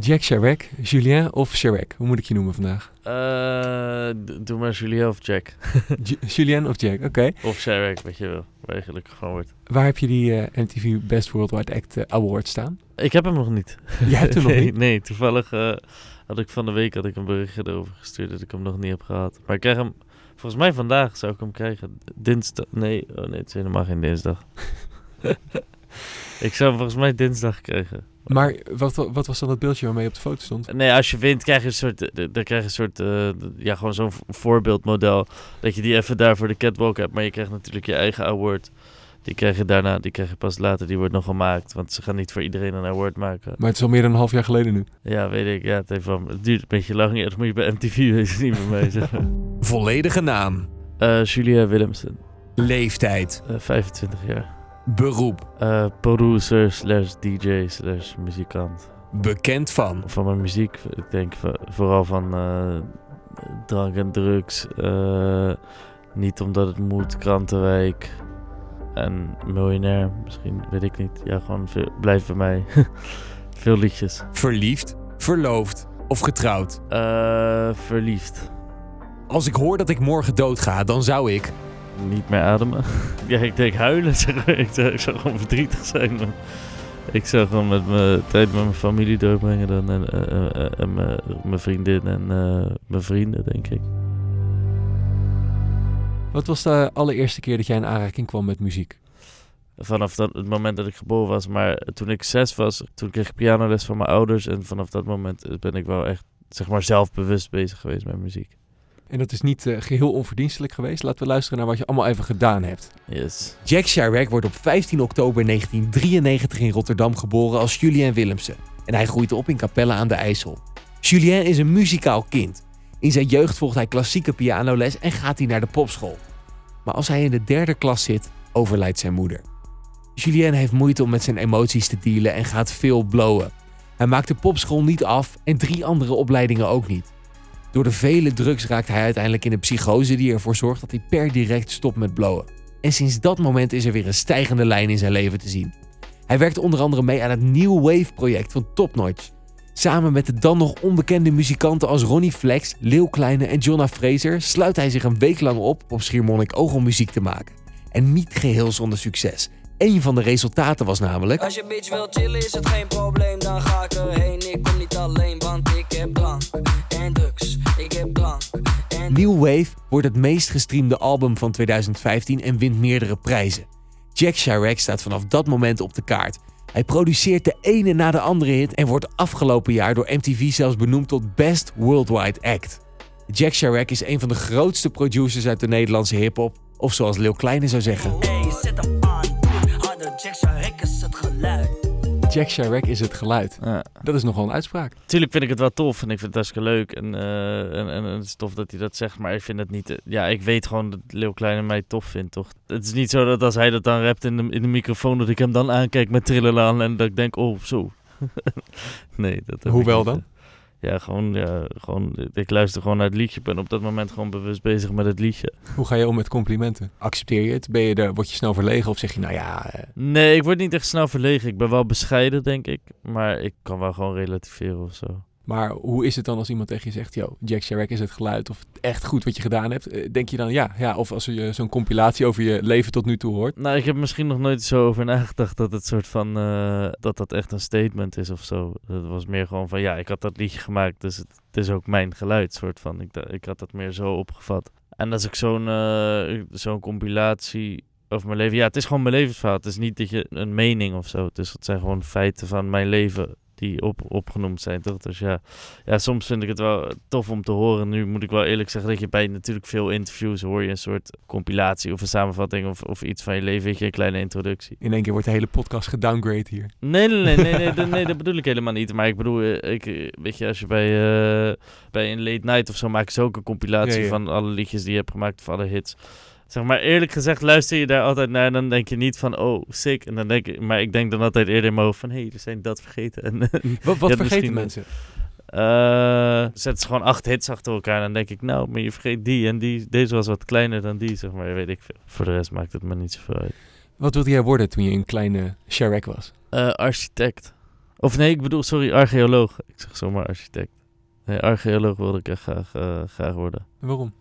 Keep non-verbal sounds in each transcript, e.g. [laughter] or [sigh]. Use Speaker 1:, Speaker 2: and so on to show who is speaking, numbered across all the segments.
Speaker 1: Jack Chirac, Julien of Chirac? Hoe moet ik je noemen vandaag?
Speaker 2: D- doe maar Julien of Jack. [laughs]
Speaker 1: Julien of Jack, oké.
Speaker 2: Of Sherrick, wat je wil. Waar je gelukkig van wordt.
Speaker 1: Waar heb je die eh, MTV Best Worldwide Act eh, Award staan?
Speaker 2: Ik heb hem nog niet.
Speaker 1: Je hebt hem nog [laughs] niet?
Speaker 2: Nee, toevallig had ik van de week had ik een berichtje erover gestuurd dat ik hem nog niet heb gehad. Maar ik krijg hem, volgens mij vandaag zou ik hem krijgen. Dinsdag, nee, oh nee, het is helemaal geen dinsdag. [laughs] ik zou hem volgens mij dinsdag krijgen.
Speaker 1: Maar wat, wat was dan dat beeldje waarmee je op de foto stond?
Speaker 2: Nee, als je wint krijg je een soort, eh, dan krijg je een soort, eh, ja, gewoon zo'n voorbeeldmodel. Dat je die even daar voor de catwalk hebt. Maar je krijgt natuurlijk je eigen award. Die krijg je daarna, die krijg je pas later. Die wordt nog gemaakt. Want ze gaan niet voor iedereen een award maken.
Speaker 1: Maar het is al meer dan een half jaar geleden nu.
Speaker 2: Ja, weet ik. Ja, het, heeft wel, het duurt een beetje lang. Ja, dat moet je bij MTV wezen, niet bij mij zeggen.
Speaker 3: Volledige naam.
Speaker 2: Eh Julia Willemsen,
Speaker 3: Leeftijd.
Speaker 2: eh, 25 jaar.
Speaker 3: Beroep.
Speaker 2: Eh, producer slash DJ slash muzikant.
Speaker 3: Bekend van.
Speaker 2: Van mijn muziek, ik denk vo- vooral van eh, drank en drugs. eh, niet omdat het moet, Krantenwijk. En miljonair, misschien, weet ik niet. Ja, gewoon veel, blijf bij mij. [laughs] veel liedjes.
Speaker 3: Verliefd. Verloofd. Of getrouwd.
Speaker 2: Verliefd.
Speaker 3: Als ik hoor dat ik morgen doodga, dan zou ik...
Speaker 2: Niet meer ademen. [laughs] ja, ik denk huilen. [laughs] Ik, zou, ik zou gewoon verdrietig zijn. man. Ik zou gewoon met mijn tijd met mijn familie doorbrengen dan, en, eh, eh, eh, en mijn- vriendin en mijn vrienden, denk ik.
Speaker 1: Wat was de allereerste keer dat jij in aanraking kwam met muziek?
Speaker 2: Vanaf dat, het moment dat ik geboren was. Maar toen ik zes was, toen kreeg ik pianoles van mijn ouders. En vanaf dat moment ben ik wel echt, zeg maar, zelfbewust bezig geweest met muziek.
Speaker 1: En dat is niet eh, geheel onverdienstelijk geweest. Laten we luisteren naar wat je allemaal even gedaan hebt.
Speaker 2: Yes.
Speaker 3: Jack Chirac wordt op 15 oktober 1993 in Rotterdam geboren als Julien Willemsen. En hij groeit op in Capelle aan de IJssel. Julien is een muzikaal kind. In zijn jeugd volgt hij klassieke pianoles en gaat hij naar de popschool. Maar als hij in de derde klas zit, overlijdt zijn moeder. Julien heeft moeite om met zijn emoties te dealen en gaat veel blowen. Hij maakt de popschool niet af en drie andere opleidingen ook niet. Door de vele drugs raakt hij uiteindelijk in een psychose die ervoor zorgt dat hij per direct stopt met blowen. En sinds dat moment is er weer een stijgende lijn in zijn leven te zien. Hij werkt onder andere mee aan het New Wave project van Top Notch. Samen met de dan nog onbekende muzikanten als Ronnie Flex, Leeuw Kleine en Jonna Fraser sluit hij zich een week lang op op Schiermonnik-Oog om muziek te maken. En niet geheel zonder succes. Een van de resultaten was namelijk...
Speaker 4: Als je bitch wil chillen is het geen probleem, dan ga ik erheen. Ik kom niet alleen, want ik heb drank en drugs. Ik heb drank en
Speaker 3: New Wave wordt het meest gestreamde album van 2015 en wint meerdere prijzen. Jack Chirac staat vanaf dat moment op de kaart. Hij produceert de ene na de andere hit en wordt afgelopen jaar door MTV zelfs benoemd tot Best Worldwide Act. Jack Chirac is een van de grootste producers uit de Nederlandse hip-hop, of zoals Lil Kleine zou zeggen.
Speaker 4: Hey, Jack Sharek is het geluid.
Speaker 1: Jack Chirac is het geluid.
Speaker 2: Ja.
Speaker 1: Dat is nogal een uitspraak.
Speaker 2: Tuurlijk vind ik het wel tof en ik vind het hartstikke leuk. En, eh, en, en, het is tof dat hij dat zegt, maar ik vind het niet... eh, ja, ik weet gewoon dat Leeuw Kleine mij tof vindt, toch? Het is niet zo dat als hij dat dan rapt in de, in de microfoon, dat ik hem dan aankijk met trillen aan en dat ik denk, oh, zo. [laughs] nee, dat heb
Speaker 1: Hoewel
Speaker 2: ik niet.
Speaker 1: dan?
Speaker 2: Ja, gewoon, ja, gewoon, ik luister gewoon naar het liedje. Ik ben op dat moment gewoon bewust bezig met het liedje.
Speaker 1: Hoe ga je om met complimenten? Accepteer je het? Ben je er, word je snel verlegen of zeg je nou ja... eh,
Speaker 2: Nee, ik word niet echt snel verlegen. Ik ben wel bescheiden, denk ik. Maar ik kan wel gewoon relativeren of zo.
Speaker 1: Maar hoe is het dan als iemand tegen je zegt... Yo, Jack Chirac is het geluid of echt goed wat je gedaan hebt? Eh, Denk je dan ja? ja of als je zo'n compilatie over je leven tot nu toe hoort?
Speaker 2: Nou, ik heb misschien nog nooit zo over nagedacht dat het soort van eh, dat dat echt een statement is of zo. Het was meer gewoon van ja, ik had dat liedje gemaakt, dus het, is ook mijn geluid, soort van. Ik, ik had dat meer zo opgevat. En als ik zo'n eh, zo'n compilatie over mijn leven, ja, het is gewoon mijn levensverhaal. Het is niet dat je een mening of zo. Dus het zijn gewoon feiten van mijn leven die op, opgenoemd zijn, toch? Dus ja, ja, soms vind ik het wel tof om te horen. Nu moet ik wel eerlijk zeggen dat je bij natuurlijk veel interviews hoor je een soort compilatie of een samenvatting of, of iets van je leven, weet je, een kleine introductie.
Speaker 1: In één keer wordt de hele podcast gedowngrade hier.
Speaker 2: Nee, nee, nee, nee, nee, [laughs] dat, nee, dat bedoel ik helemaal niet. Maar ik bedoel, eh, ik, eh, weet je, als je bij, eh, bij een late night of zo maken ze ook een compilatie
Speaker 1: Ja, ja.
Speaker 2: van alle liedjes die je hebt gemaakt, of alle hits. Zeg maar eerlijk gezegd, luister je daar altijd naar en dan denk je niet van, oh, sick. En dan denk ik, maar ik denk dan altijd eerder in mijn hoofd van, hé, hey, er zijn dat vergeten. En, [laughs]
Speaker 1: Wat, wat vergeten mensen?
Speaker 2: eh zet ze gewoon acht hits achter elkaar en dan denk ik, nou, maar je vergeet die en die, deze was wat kleiner dan die, zeg maar, weet ik veel. Voor de rest maakt het me niet zoveel uit.
Speaker 1: Wat wilde jij worden toen je een kleine Chirac was?
Speaker 2: Eh, architect. Of nee, ik bedoel, sorry, archeoloog. Ik zeg zomaar architect. Nee, archeoloog wilde ik echt graag, eh, graag worden.
Speaker 1: Waarom?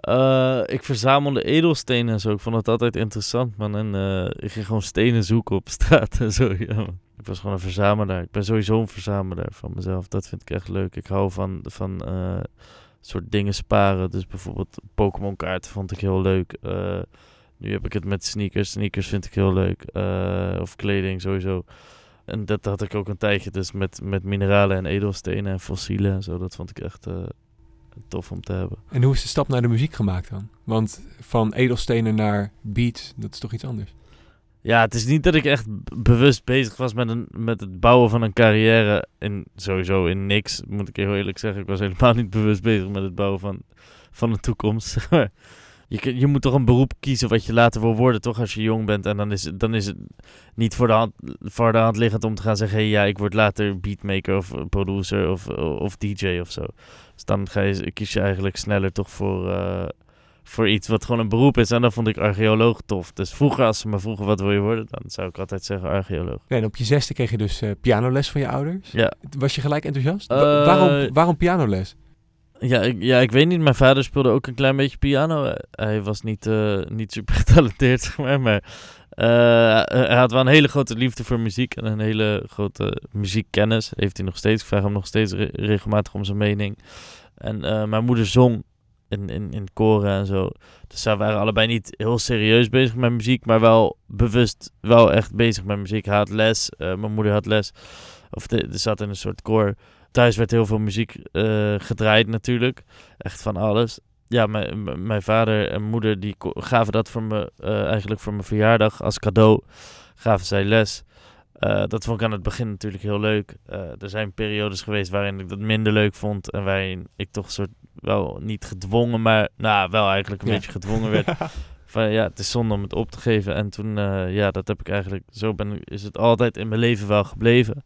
Speaker 2: Eh, ik verzamelde edelstenen en zo. Ik vond het altijd interessant, man. En eh, ik ging gewoon stenen zoeken op straat en zo. Ja. Ik was gewoon een verzamelaar. Ik ben sowieso een verzamelaar van mezelf. Dat vind ik echt leuk. Ik hou van, van eh, soort dingen sparen. Dus bijvoorbeeld Pokémon kaarten vond ik heel leuk. Nu heb ik het met sneakers. Sneakers vind ik heel leuk. Of kleding sowieso. En dat had ik ook een tijdje dus met, met mineralen en edelstenen en fossielen en zo. Dat vond ik echt tof om te hebben.
Speaker 1: En hoe is de stap naar de muziek gemaakt dan? Want van edelstenen naar beats, dat is toch iets anders?
Speaker 2: Ja, het is niet dat ik echt bewust bezig was met, een, met het bouwen van een carrière. In, sowieso in niks, moet ik heel eerlijk zeggen. Ik was helemaal niet bewust bezig met het bouwen van, van een toekomst. Je, je moet toch een beroep kiezen wat je later wil worden, toch? Als je jong bent. En dan is, het- dan is het niet voor de, hand, voor de hand liggend om te gaan zeggen... Hey, ja, ik word later beatmaker of eh, producer of, of DJ of zo. Dus dan ga je, kies je eigenlijk sneller toch voor... eh, voor iets wat gewoon een beroep is. En dan vond ik archeoloog tof. Dus vroeger, als ze me vroegen wat wil je worden, dan zou ik altijd zeggen archeoloog.
Speaker 1: Ja, en op je zesde kreeg je dus eh, pianoles van je ouders.
Speaker 2: Ja,
Speaker 1: Was je gelijk enthousiast? Wa-
Speaker 2: Eh,
Speaker 1: waarom, waarom pianoles?
Speaker 2: Ja, ik, ja, ik weet niet. Mijn vader speelde ook een klein beetje piano. Eh, Hij was niet, eh, niet super [laughs] getalenteerd, zeg maar. Maar eh, hij had wel een hele grote liefde voor muziek en een hele grote muziekkennis. Heeft hij nog steeds. Ik vraag hem nog steeds re- regelmatig om zijn mening. En mijn moeder zong in, in, in koren en zo. Dus zij waren allebei niet heel serieus bezig met muziek, maar wel bewust wel echt bezig met muziek. Hij had les, mijn moeder had les. Of er zat in een soort koor. Thuis werd heel veel muziek eh, gedraaid natuurlijk. Echt van alles. Ja, mijn, mijn vader en moeder die gaven dat voor me eh, eigenlijk voor mijn verjaardag als cadeau. Gaven zij les. Eh, dat vond ik aan het begin natuurlijk heel leuk. Er zijn periodes geweest waarin ik dat minder leuk vond. En waarin ik toch soort wel niet gedwongen, maar nou wel eigenlijk een
Speaker 1: Ja.
Speaker 2: beetje gedwongen werd. [laughs] Van ja, het is zonde om het op te geven. En toen, ja, dat heb ik eigenlijk, zo ben, ik- is het altijd in mijn leven wel gebleven.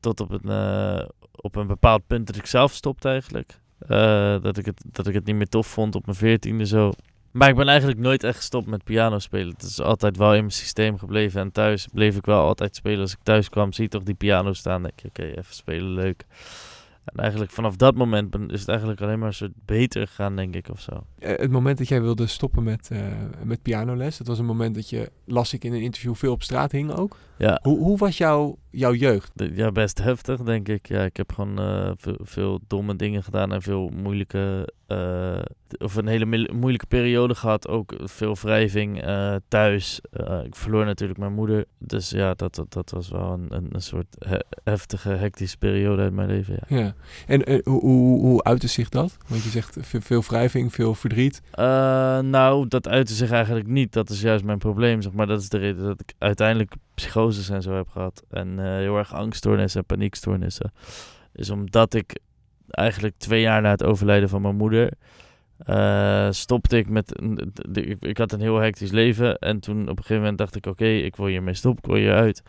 Speaker 2: Tot op een, eh, op een bepaald punt dat ik zelf stopte eigenlijk. Eh, dat, ik het, dat ik het niet meer tof vond op mijn veertiende zo. Maar ik ben eigenlijk nooit echt gestopt met piano spelen. Het is altijd wel in mijn systeem gebleven. En thuis bleef ik wel altijd spelen. Als ik thuis kwam, zie je toch die piano staan. denk je, oké, even spelen, leuk. En eigenlijk vanaf dat moment ben, is het eigenlijk alleen maar een soort beter gegaan, denk ik, of zo.
Speaker 1: Eh, het moment dat jij wilde stoppen met, eh, met pianoles, dat was een moment dat je, las ik in een interview, veel op straat hing ook.
Speaker 2: Ja,
Speaker 1: Hoe, hoe was jouw, jouw jeugd?
Speaker 2: ja, best heftig, denk ik. Ja, ik heb gewoon eh, veel, veel domme dingen gedaan en veel moeilijke... eh, of een hele moeilijke periode gehad. Ook veel wrijving eh, thuis. Ik verloor natuurlijk mijn moeder. Dus ja, dat, dat, dat was wel een, een, een soort he- heftige, hectische periode uit mijn leven, ja.
Speaker 1: Ja. En hoe, hoe, hoe uitte zich dat? Want je zegt veel, veel wrijving, veel verdriet.
Speaker 2: Eh, nou, dat uitte zich eigenlijk niet. Dat is juist mijn probleem, zeg maar. Dat is de reden dat ik uiteindelijk en zo heb gehad. En eh, heel erg angststoornissen en paniekstoornissen. Is omdat ik eigenlijk twee jaar na het overlijden van mijn moeder... eh, stopte ik met... ik had een heel hectisch leven. En toen op een gegeven moment dacht ik... Oké, ik wil hiermee stoppen. Ik wil hieruit.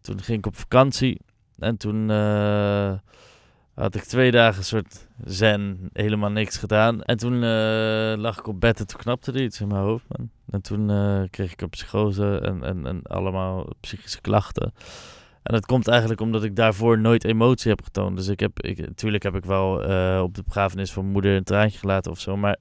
Speaker 2: Toen ging ik op vakantie. En toen... eh, had ik twee dagen een soort zen, helemaal niks gedaan. En toen eh, lag ik op bed en toen knapte er iets in mijn hoofd, man. En toen eh, kreeg ik een psychose en, en, en allemaal psychische klachten. En dat komt eigenlijk omdat ik daarvoor nooit emotie heb getoond. Dus ik heb, ik, natuurlijk heb ik wel eh, op de begrafenis van moeder een traantje gelaten of zo, maar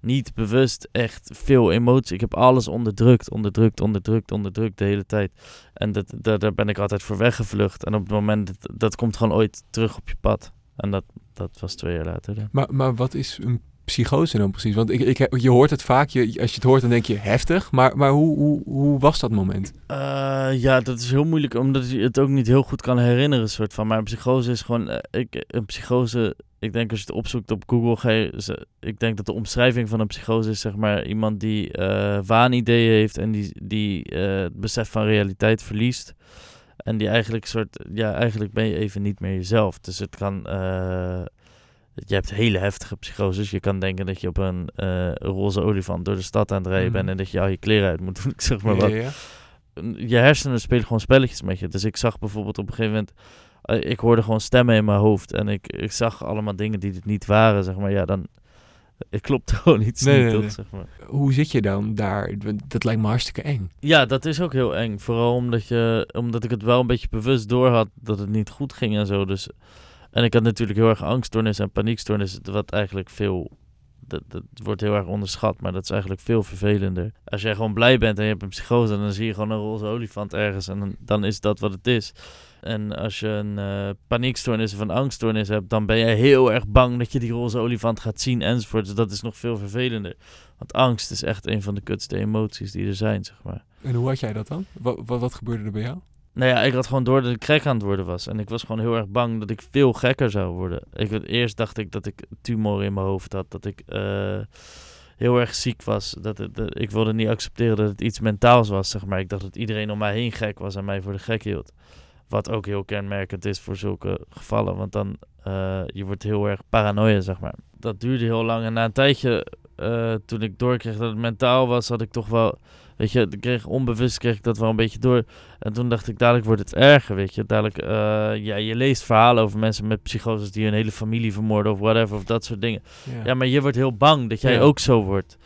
Speaker 2: niet bewust echt veel emotie. Ik heb alles onderdrukt, onderdrukt, onderdrukt, onderdrukt de hele tijd. En dat, dat, daar ben ik altijd voor weggevlucht. En op het moment, dat, dat komt gewoon ooit terug op je pad. En dat, dat was twee jaar later.
Speaker 1: Maar, maar wat is een psychose dan precies? Want ik, ik, je hoort het vaak, je, als je het hoort dan denk je heftig. Maar, maar hoe, hoe, hoe was dat moment?
Speaker 2: Eh, ja, dat is heel moeilijk, omdat je het ook niet heel goed kan herinneren, soort van. Maar een psychose is gewoon, eh, ik, een psychose, ik denk als je het opzoekt op Google, ga je, ze- ik denk dat de omschrijving van een psychose is, zeg maar, iemand die eh, waanideeën heeft en die, die het besef van realiteit verliest. En die eigenlijk soort, ja, eigenlijk ben je even niet meer jezelf. Dus het kan, eh, je hebt hele heftige psychoses. Je kan denken dat je op een eh, roze olifant door de stad aan het rijden
Speaker 1: Mhm.
Speaker 2: bent en dat je al je kleren uit moet doen, ik [laughs] zeg maar wat
Speaker 1: ja, ja.
Speaker 2: je hersenen spelen gewoon spelletjes met je. Dus ik zag bijvoorbeeld op een gegeven moment... eh, ik hoorde gewoon stemmen in mijn hoofd. En ik, ik zag allemaal dingen die het niet waren, zeg maar. Ja, dan, Het klopt [laughs] gewoon iets
Speaker 1: Nee,
Speaker 2: niet,
Speaker 1: nee,
Speaker 2: toch,
Speaker 1: nee.
Speaker 2: zeg maar.
Speaker 1: Hoe zit je dan daar? Dat lijkt me hartstikke eng.
Speaker 2: Ja, dat is ook heel eng. Vooral omdat, je, omdat ik het wel een beetje bewust door had dat het niet goed ging en zo. Dus, en ik had natuurlijk heel erg angststoornis en paniekstoornis, wat eigenlijk veel... Dat, dat wordt heel erg onderschat, maar dat is eigenlijk veel vervelender. Als jij gewoon blij bent en je hebt een psychose, dan zie je gewoon een roze olifant ergens en dan, dan is dat wat het is. En als je een eh, paniekstoornis of een angststoornis hebt, dan ben je heel erg bang dat je die roze olifant gaat zien enzovoort. Dus dat is nog veel vervelender. Want angst is echt een van de kutste emoties die er zijn, zeg maar.
Speaker 1: En hoe had jij dat dan? Wat, wat, wat gebeurde er bij jou?
Speaker 2: Nou ja, ik had gewoon door dat ik gek aan het worden was. En ik was gewoon heel erg bang dat ik veel gekker zou worden. Ik, eerst dacht ik dat ik tumor in mijn hoofd had. Dat ik eh, heel erg ziek was. Dat het, dat- ik wilde niet accepteren dat het iets mentaals was, zeg maar. Ik dacht dat iedereen om mij heen gek was en mij voor de gek hield. Wat ook heel kenmerkend is voor zulke gevallen. Want dan, eh je wordt heel erg paranoia, zeg maar. Dat duurde heel lang. En na een tijdje, eh, toen ik doorkreeg dat het mentaal was, had ik toch wel... Weet je, kreeg, onbewust kreeg ik dat wel een beetje door. En toen dacht ik, dadelijk wordt het erger, weet je. Dadelijk, eh, ja, je leest verhalen over mensen met psychoses die hun hele familie vermoorden of whatever, of dat soort dingen. Ja, maar je wordt heel bang dat jij ook zo wordt.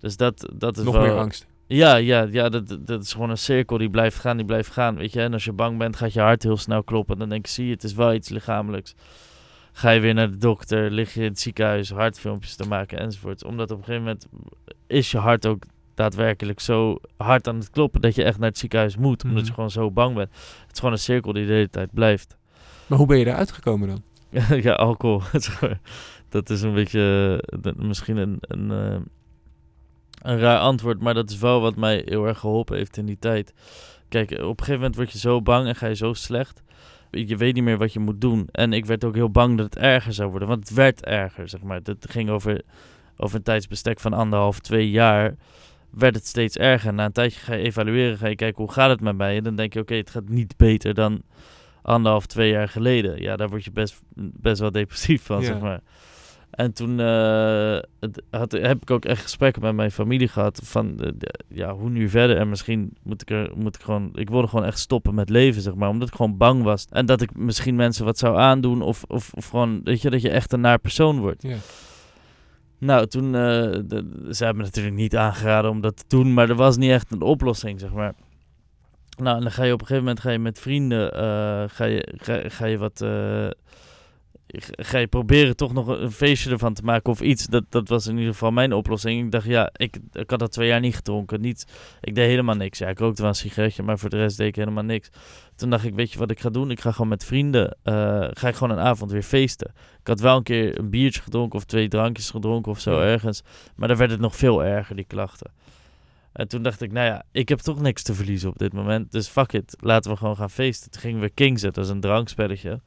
Speaker 2: Dus dat, dat is
Speaker 1: Nog
Speaker 2: wel...
Speaker 1: meer angst.
Speaker 2: Ja, ja, ja dat, dat is gewoon een cirkel die blijft gaan, die blijft gaan, weet je. En als je bang bent, gaat je hart heel snel kloppen. Dan denk je, zie je, het is wel iets lichamelijks. Ga je weer naar de dokter, lig je in het ziekenhuis, hartfilmpjes te maken enzovoort. Omdat op een gegeven moment is je hart ook daadwerkelijk zo hard aan het kloppen dat je echt naar het ziekenhuis moet. Omdat
Speaker 1: Mhm.
Speaker 2: je gewoon zo bang bent. Het is gewoon een cirkel die de hele tijd blijft.
Speaker 1: Maar hoe ben je eruit gekomen dan? [laughs]
Speaker 2: ja, alcohol. [laughs] dat is een beetje eh, misschien een, een, eh, een raar antwoord, maar dat is wel wat mij heel erg geholpen heeft in die tijd. Kijk, op een gegeven moment word je zo bang en ga je zo slecht. Je weet niet meer wat je moet doen. En ik werd ook heel bang dat het erger zou worden. Want het werd erger, zeg maar. Het ging over, over een tijdsbestek van anderhalf, twee jaar. Werd het steeds erger. Na een tijdje ga je evalueren. Ga je kijken hoe gaat het met mij. En dan denk je, oké, het gaat niet beter dan anderhalf, twee jaar geleden. Ja, daar word je best, best wel depressief van,
Speaker 1: Ja.
Speaker 2: zeg maar. En toen eh, had, heb ik ook echt gesprekken met mijn familie gehad van eh, ja, hoe nu verder. En misschien moet ik er moet ik gewoon. Ik wilde gewoon echt stoppen met leven, zeg maar. Omdat ik gewoon bang was. En dat ik misschien mensen wat zou aandoen. Of, of, of gewoon, weet je, dat je echt een naar persoon wordt.
Speaker 1: Ja.
Speaker 2: Nou, toen, de, ze hebben me natuurlijk niet aangeraden om dat te doen, maar er was niet echt een oplossing, zeg maar. Nou, en dan ga je op een gegeven moment ga je met vrienden, ga, je, ga, ga je wat, ga je proberen toch nog een feestje ervan te maken of iets. Dat, dat was in ieder geval mijn oplossing. Ik dacht, ja, ik, ik had dat twee jaar niet gedronken, niet, ik deed helemaal niks. Ja, ik rookte wel een sigaretje, maar voor de rest deed ik helemaal niks. Toen dacht ik, weet je wat ik ga doen? Ik ga gewoon met vrienden, eh, ga ik gewoon een avond weer feesten. Ik had wel een keer een biertje gedronken of twee drankjes gedronken of zo
Speaker 1: Ja.
Speaker 2: ergens. Maar dan werd het nog veel erger, die klachten. En toen dacht ik, nou ja, ik heb toch niks te verliezen op dit moment. Dus fuck it, laten we gewoon gaan feesten. Toen gingen we Kingset, dat is een drankspelletje.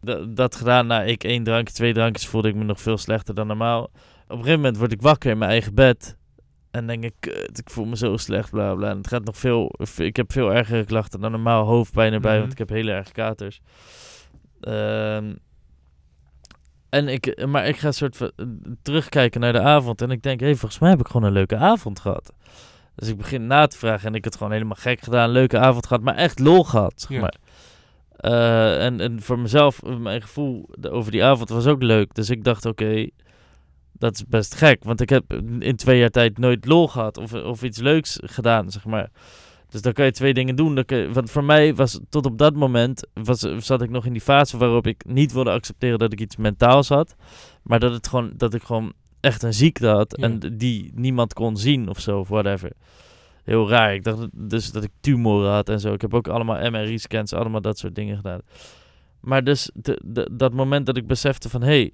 Speaker 2: Dat, dat gedaan, na ik één drankje, twee drankjes, voelde ik me nog veel slechter dan normaal. Op een gegeven moment word ik wakker in mijn eigen bed. En denk ik, kut, ik voel me zo slecht, bla bla. En het gaat nog veel, ik heb veel ergere klachten dan normaal. Hoofdpijn erbij,
Speaker 1: Mhm.
Speaker 2: want ik heb hele erge katers. Ehm, en ik, maar ik ga soort van, eh, terugkijken naar de avond en ik denk, hé, hey, volgens mij heb ik gewoon een leuke avond gehad. Dus ik begin na te vragen en ik had gewoon helemaal gek gedaan, leuke avond gehad, maar echt lol gehad, zeg
Speaker 1: Ja.
Speaker 2: Eh, en, en voor mezelf, mijn gevoel over die avond was ook leuk. Dus ik dacht, oké, dat is best gek. Want ik heb in twee jaar tijd nooit lol gehad of, of iets leuks gedaan, zeg maar. Dus dan kan je twee dingen doen. Dan kun je- want voor mij was tot op dat moment, was, zat ik nog in die fase waarop ik niet wilde accepteren dat ik iets mentaals had. Maar dat, het gewoon, dat ik gewoon echt een ziekte had
Speaker 1: Ja.
Speaker 2: en die niemand kon zien of zo, of whatever. Heel raar. Ik dacht dus dat ik tumoren had en zo. Ik heb ook allemaal MRI-scans, allemaal dat soort dingen gedaan. Maar dus de, de- dat moment dat ik besefte van... hé, hey,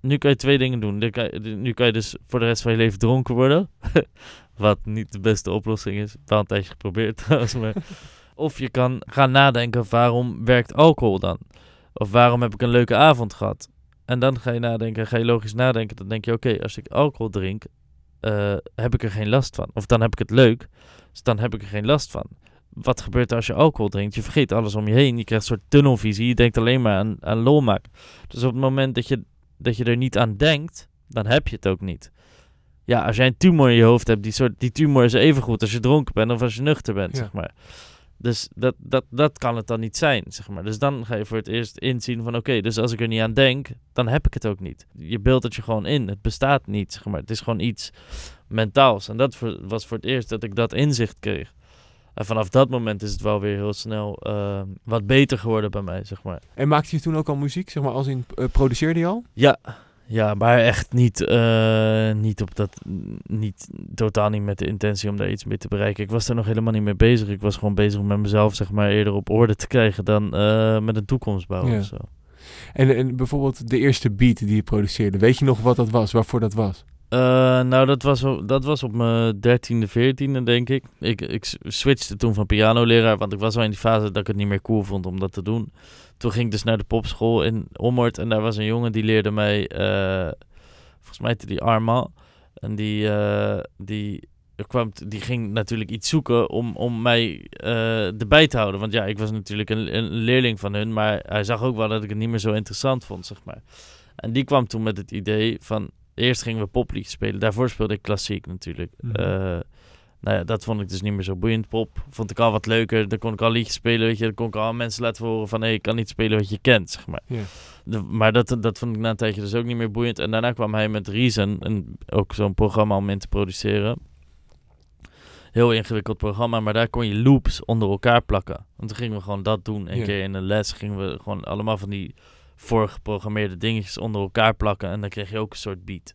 Speaker 2: nu kan je twee dingen doen. Nu kan, je, nu kan je dus voor de rest van je leven dronken worden. [laughs] Wat niet de beste oplossing is. Wel een tijdje geprobeerd [laughs] trouwens. Maar. [laughs] Of je kan gaan nadenken, waarom werkt alcohol dan? Of waarom heb ik een leuke avond gehad? En dan ga je nadenken, ga je logisch nadenken. Dan denk je, oké, als ik alcohol drink, eh, heb ik er geen last van. Of dan heb ik het leuk, dus dan heb ik er geen last van. Wat gebeurt er als je alcohol drinkt? Je vergeet alles om je heen. Je krijgt een soort tunnelvisie. Je denkt alleen maar aan, aan lol maken. Dus op het moment dat je, dat je er niet aan denkt, dan heb je het ook niet. Ja, als jij een tumor in je hoofd hebt, die, soort, die tumor is even goed als je dronken bent of als je nuchter bent,
Speaker 1: Ja.
Speaker 2: zeg maar. Dus dat, dat, dat kan het dan niet zijn, zeg maar. Dus dan ga je voor het eerst inzien van... oké, dus als ik er niet aan denk, dan heb ik het ook niet. Je beeldt het je gewoon in. Het bestaat niet, zeg maar. Het is gewoon iets mentaals. En dat was voor het eerst dat ik dat inzicht kreeg. En vanaf dat moment is het wel weer heel snel eh, wat beter geworden bij mij, zeg maar.
Speaker 1: En maakte je toen ook al muziek? Zeg maar, als in, eh, produceerde je al?
Speaker 2: Ja, ja maar echt niet, eh, niet op dat, niet, totaal niet met de intentie om daar iets mee te bereiken. Ik was er nog helemaal niet mee bezig. Ik was gewoon bezig met mezelf, zeg maar, eerder op orde te krijgen dan eh, met een toekomst bouwen
Speaker 1: Ja.
Speaker 2: of zo.
Speaker 1: En, en bijvoorbeeld de eerste beat die je produceerde. Weet je nog wat dat was? Waarvoor dat was?
Speaker 2: Eh, nou, dat was, dat was op mijn dertiende, veertiende, denk ik. ik. Ik switchte toen van pianoleraar, want ik was al in die fase dat ik het niet meer cool vond om dat te doen. Toen ging ik dus naar de popschool in Ommoord en daar was een jongen die leerde mij, eh, volgens mij die Arma. En die, eh, die, kwam, die ging natuurlijk iets zoeken om, om mij erbij te houden. Want ja, ik was natuurlijk een, een leerling van hun, maar hij zag ook wel dat ik het niet meer zo interessant vond, zeg maar. En die kwam toen met het idee van, eerst gingen we popliedjes spelen. Daarvoor speelde ik klassiek natuurlijk.
Speaker 1: Mhm.
Speaker 2: Eh, nou ja, dat vond ik dus niet meer zo boeiend. Pop vond ik al wat leuker. Dan kon ik al liedjes spelen, weet je. Dan kon ik al mensen laten horen van... hé, ik kan niet spelen wat je kent, zeg maar. De- maar dat, dat vond ik na een tijdje dus ook niet meer boeiend. En daarna kwam hij met Reason, een, ook zo'n programma om in te produceren. Heel ingewikkeld programma, maar daar kon je loops onder elkaar plakken. Want toen gingen we gewoon dat doen. Een keer in de les gingen we gewoon allemaal van die voorgeprogrammeerde dingetjes onder elkaar plakken. En dan kreeg je ook een soort beat.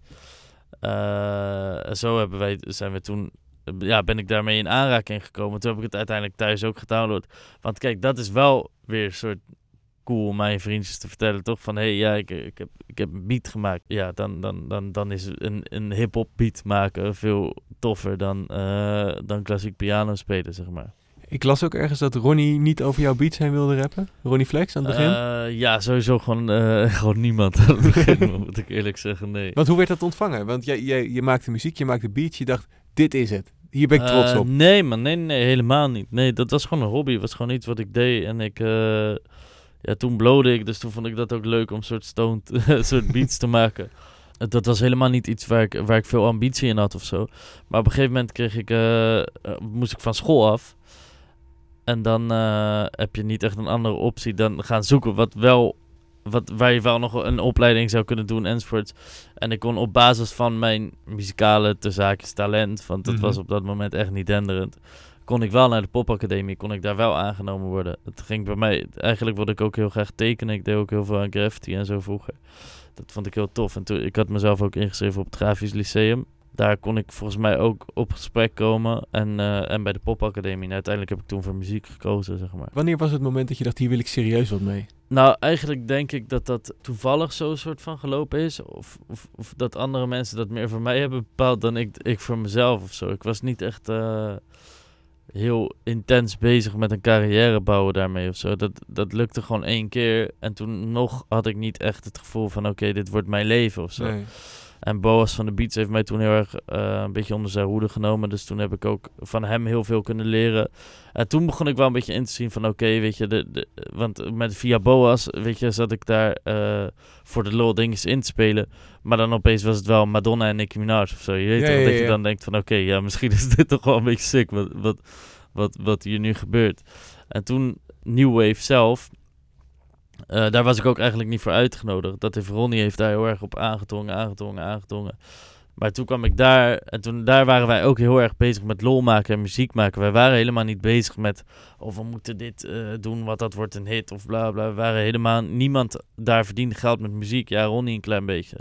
Speaker 2: En zo hebben wij, zijn we toen, ja, ben ik daarmee in aanraking gekomen. Toen heb ik het uiteindelijk thuis ook gedownload. Want kijk, dat is wel weer een soort cool om mijn vriendjes te vertellen, toch? Van, hé, hey, ja, ik, ik, heb, ik heb een beat gemaakt. Ja, dan, dan, dan, dan is een, een hip-hop beat maken veel toffer dan, eh, dan klassiek piano spelen, zeg maar.
Speaker 1: Ik las ook ergens dat Ronnie niet over jouw beats heen wilde rappen. Ronnie Flex aan het begin.
Speaker 2: Eh, ja, sowieso gewoon, eh, [laughs] gewoon niemand aan het begin, [laughs] moet ik eerlijk zeggen, nee.
Speaker 1: Want hoe werd dat ontvangen? Want jij, jij, je maakte muziek, je maakte beats, je dacht, dit is het. Hier ben ik trots
Speaker 2: Eh,
Speaker 1: op.
Speaker 2: Nee, man, nee, nee, helemaal niet. Nee, dat was gewoon een hobby. Het was gewoon iets wat ik deed. En ik, ja, toen blode ik, dus toen vond ik dat ook leuk om soort stoned, [laughs] soort beats te maken. Dat was helemaal niet iets waar ik, waar ik veel ambitie in had of zo. Maar op een gegeven moment kreeg ik, moest ik van school af. En dan eh, heb je niet echt een andere optie dan gaan zoeken wat wel, wat, waar je wel nog een opleiding zou kunnen doen enzovoort. En ik kon op basis van mijn muzikale te zaakjes talent, want dat
Speaker 1: Mhm.
Speaker 2: was op dat moment echt niet denderend, kon ik wel naar de popacademie, kon ik daar wel aangenomen worden. Het ging bij mij, eigenlijk wilde ik ook heel graag tekenen. Ik deed ook heel veel aan graffiti en zo vroeger. Dat vond ik heel tof. En toen, ik had mezelf ook ingeschreven op het Grafisch Lyceum. Daar kon ik volgens mij ook op gesprek komen. En, eh, en bij de popacademie. En uiteindelijk heb ik toen voor muziek gekozen, zeg maar.
Speaker 1: Wanneer was het moment dat je dacht, hier wil ik serieus wat mee?
Speaker 2: Nou, eigenlijk denk ik dat dat toevallig zo soort van gelopen is. Of, of, of dat andere mensen dat meer voor mij hebben bepaald dan ik, ik voor mezelf of zo. Ik was niet echt eh, heel intens bezig met een carrière bouwen daarmee of zo. Dat, dat lukte gewoon één keer. En toen nog had ik niet echt het gevoel van oké, dit wordt mijn leven of zo.
Speaker 1: Nee.
Speaker 2: En Boas van de Beats heeft mij toen heel erg eh, een beetje onder zijn hoede genomen. Dus toen heb ik ook van hem heel veel kunnen leren. En toen begon ik wel een beetje in te zien van oké, weet je, de, de, want met via Boas, weet je, zat ik daar eh, voor de lol dingetjes in te spelen. Maar dan opeens was het wel Madonna en Nicki Minaj of zo. Je weet
Speaker 1: Ja,
Speaker 2: toch
Speaker 1: ja,
Speaker 2: dat je dan denkt van oké, ja, misschien is dit [laughs] toch wel een beetje sick wat, wat, wat, wat hier nu gebeurt. En toen New Wave zelf, eh, daar was ik ook eigenlijk niet voor uitgenodigd. Dat heeft Ronnie heeft daar heel erg op aangedrongen, aangedrongen, aangedrongen. Maar toen kwam ik daar en toen daar waren wij ook heel erg bezig met lol maken en muziek maken. Wij waren helemaal niet bezig met of we moeten dit eh, doen, wat dat wordt een hit of bla bla. We waren helemaal niemand daar verdiende geld met muziek. Ja, Ronnie een klein beetje.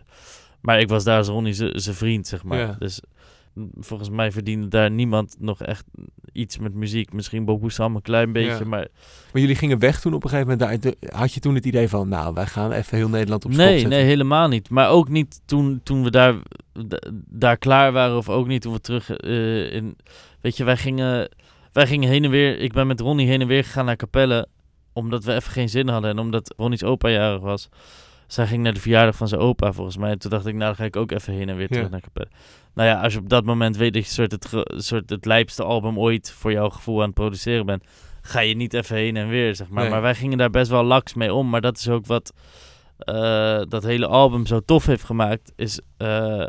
Speaker 2: Maar ik was daar als Ronnie zijn vriend, zeg maar.
Speaker 1: Ja.
Speaker 2: Dus volgens mij verdiende daar niemand nog echt iets met muziek. Misschien Sam een klein beetje,
Speaker 1: Ja.
Speaker 2: maar
Speaker 1: Maar jullie gingen weg toen op een gegeven moment. Daar, had je toen het idee van, nou, wij gaan even heel Nederland op
Speaker 2: Nee,
Speaker 1: zetten?
Speaker 2: nee, helemaal niet. Maar ook niet toen, toen we daar, daar klaar waren. Of ook niet toen we terug eh, in... Weet je, wij gingen, wij gingen heen en weer... Ik ben met Ronnie heen en weer gegaan naar Capelle. Omdat we even geen zin hadden. En omdat Ronnie's opa jarig was. Zij ging naar de verjaardag van zijn opa, volgens mij. En toen dacht ik, nou, dan ga ik ook even heen en weer terug
Speaker 1: Ja.
Speaker 2: naar Capelle. Nou ja, als je op dat moment weet dat je soort het, soort het lijpste album ooit... voor jouw gevoel aan het produceren bent... ga je niet even heen en weer, zeg maar.
Speaker 1: Nee.
Speaker 2: Maar wij gingen daar best wel laks mee om. Maar dat is ook wat eh, dat hele album zo tof heeft gemaakt, is... eh,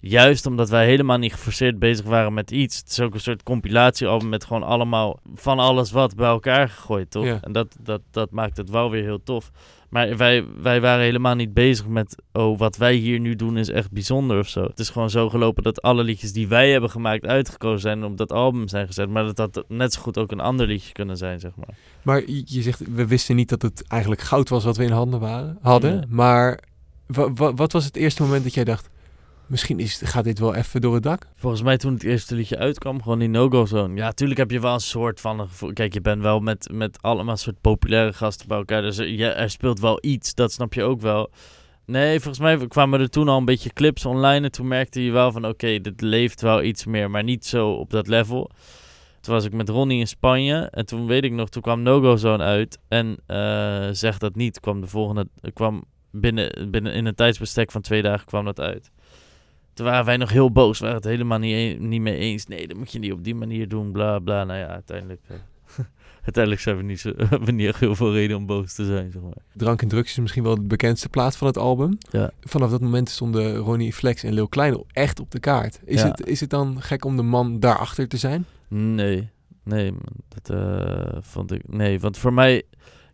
Speaker 2: Juist omdat wij helemaal niet geforceerd bezig waren met iets. Het is ook een soort compilatiealbum met gewoon allemaal van alles wat bij elkaar gegooid, toch?
Speaker 1: Ja.
Speaker 2: En dat, dat, dat maakt het wel weer heel tof. Maar wij, wij waren helemaal niet bezig met, oh, wat wij hier nu doen is echt bijzonder of zo. Het is gewoon zo gelopen dat alle liedjes die wij hebben gemaakt uitgekozen zijn en op dat album zijn gezet. Maar dat had net zo goed ook een ander liedje kunnen zijn, zeg maar.
Speaker 1: Maar je zegt, we wisten niet dat het eigenlijk goud was wat we in handen waren, hadden.
Speaker 2: Ja.
Speaker 1: Maar wa- wa- wat was het eerste moment dat jij dacht, misschien is, gaat dit wel even door het dak?
Speaker 2: Volgens mij toen het eerste liedje uitkwam, gewoon die no-go zone. Ja, tuurlijk heb je wel een soort van gevoel. Kijk, je bent wel met, met allemaal soort populaire gasten bij elkaar. Dus er, ja, er speelt wel iets, dat snap je ook wel. Nee, volgens mij kwamen er toen al een beetje clips online. En toen merkte je wel van, oké, dit leeft wel iets meer. Maar niet zo op dat level. Toen was ik met Ronnie in Spanje. En toen weet ik nog, toen kwam No-Go Zone uit. En eh, zeg dat niet, kwam de volgende... kwam binnen, binnen in een tijdsbestek van twee dagen kwam dat uit. Toen waren wij nog heel boos. We waren het helemaal niet, een- niet mee eens. Nee, dat moet je niet op die manier doen. Bla bla. Nou ja, uiteindelijk. eh, [laughs] uiteindelijk zijn we niet, zo, [laughs] we niet echt heel veel reden om boos te zijn, zeg maar.
Speaker 1: Drank en drugs is misschien wel de bekendste plaat van het album.
Speaker 2: Ja.
Speaker 1: Vanaf dat moment stonden Ronnie Flex en Lil Klein echt op de kaart. Is,
Speaker 2: Ja.
Speaker 1: het, is het dan gek om de man daarachter te zijn?
Speaker 2: Nee, nee, dat eh, vond ik. Nee, want voor mij.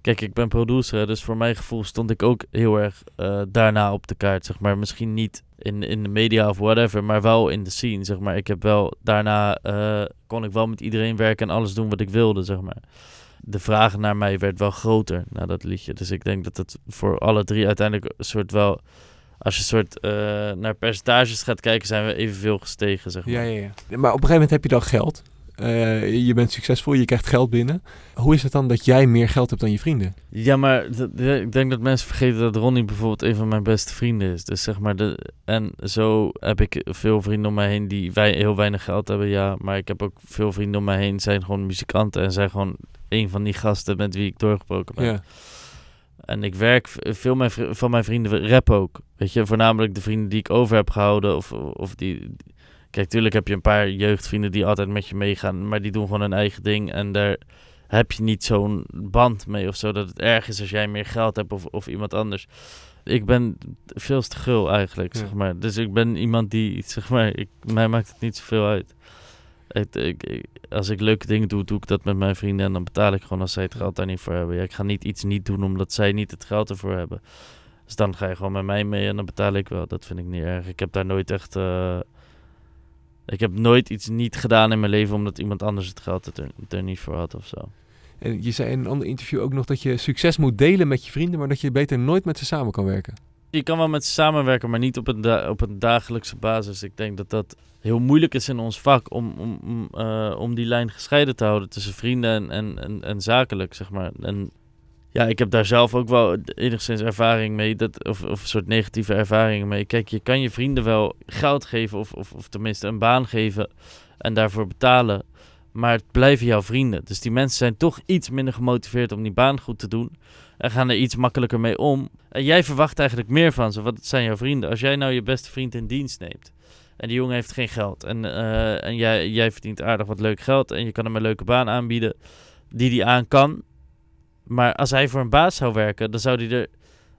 Speaker 2: Kijk, ik ben producer, dus voor mijn gevoel stond ik ook heel erg eh, daarna op de kaart, zeg maar. Misschien niet in, in de media of whatever, maar wel in de scene, zeg maar. Ik heb wel, daarna eh, kon ik wel met iedereen werken en alles doen wat ik wilde, zeg maar. De vraag naar mij werd wel groter na dat liedje. Dus ik denk dat het voor alle drie uiteindelijk een soort wel... Als je soort eh, naar percentages gaat kijken, zijn we evenveel gestegen, zeg maar.
Speaker 1: Ja, ja, ja. Maar op een gegeven moment heb je dan geld. Eh, je bent succesvol, je krijgt geld binnen. Hoe is het dan dat jij meer geld hebt dan je vrienden?
Speaker 2: Ja, maar ik denk dat mensen vergeten dat Ronnie bijvoorbeeld een van mijn beste vrienden is. Dus zeg maar, de, en zo heb ik veel vrienden om mij heen die wij, heel weinig geld hebben, ja. Maar ik heb ook veel vrienden om mij heen, zijn gewoon muzikanten en zijn gewoon een van die gasten met wie ik doorgebroken ben.
Speaker 1: Ja.
Speaker 2: En ik werk, veel mijn, van mijn vrienden rap ook. Weet je, voornamelijk de vrienden die ik over heb gehouden. Of, of die. Kijk, tuurlijk heb je een paar jeugdvrienden die altijd met je meegaan. Maar die doen gewoon hun eigen ding. En daar heb je niet zo'n band mee of zo. Dat het erg is als jij meer geld hebt of, of iemand anders. Ik ben veel te gul eigenlijk,
Speaker 1: Ja.
Speaker 2: zeg maar. Dus ik ben iemand die, zeg maar, ik, mij maakt het niet zoveel uit. Ik, als ik leuke dingen doe, doe ik dat met mijn vrienden en dan betaal ik gewoon als zij het geld daar niet voor hebben. Ja, ik ga niet iets niet doen omdat zij niet het geld ervoor hebben. Dus dan ga je gewoon met mij mee en dan betaal ik wel. Dat vind ik niet erg. Ik heb daar nooit echt. eh, ik heb nooit iets niet gedaan in mijn leven omdat iemand anders het geld er, er niet voor had of zo.
Speaker 1: En je zei in een ander interview ook nog dat je succes moet delen met je vrienden, maar dat je beter nooit met ze samen kan werken.
Speaker 2: Je kan wel met ze samenwerken, maar niet op een, op een dagelijkse basis. Ik denk dat dat heel moeilijk is in ons vak om, om, om, eh, om die lijn gescheiden te houden tussen vrienden en, en, en, en zakelijk, zeg maar. En ja, ik heb daar zelf ook wel enigszins ervaring mee, dat, of, of een soort negatieve ervaringen mee. Kijk, je kan je vrienden wel geld geven, of, of, of tenminste een baan geven en daarvoor betalen. Maar het blijven jouw vrienden. Dus die mensen zijn toch iets minder gemotiveerd om die baan goed te doen. En gaan er iets makkelijker mee om. En jij verwacht eigenlijk meer van ze, want het zijn jouw vrienden. Als jij nou je beste vriend in dienst neemt. En die jongen heeft geen geld. En, eh, en jij, jij verdient aardig wat leuk geld. En je kan hem een leuke baan aanbieden. Die die aan kan. Maar als hij voor een baas zou werken, dan zou hij er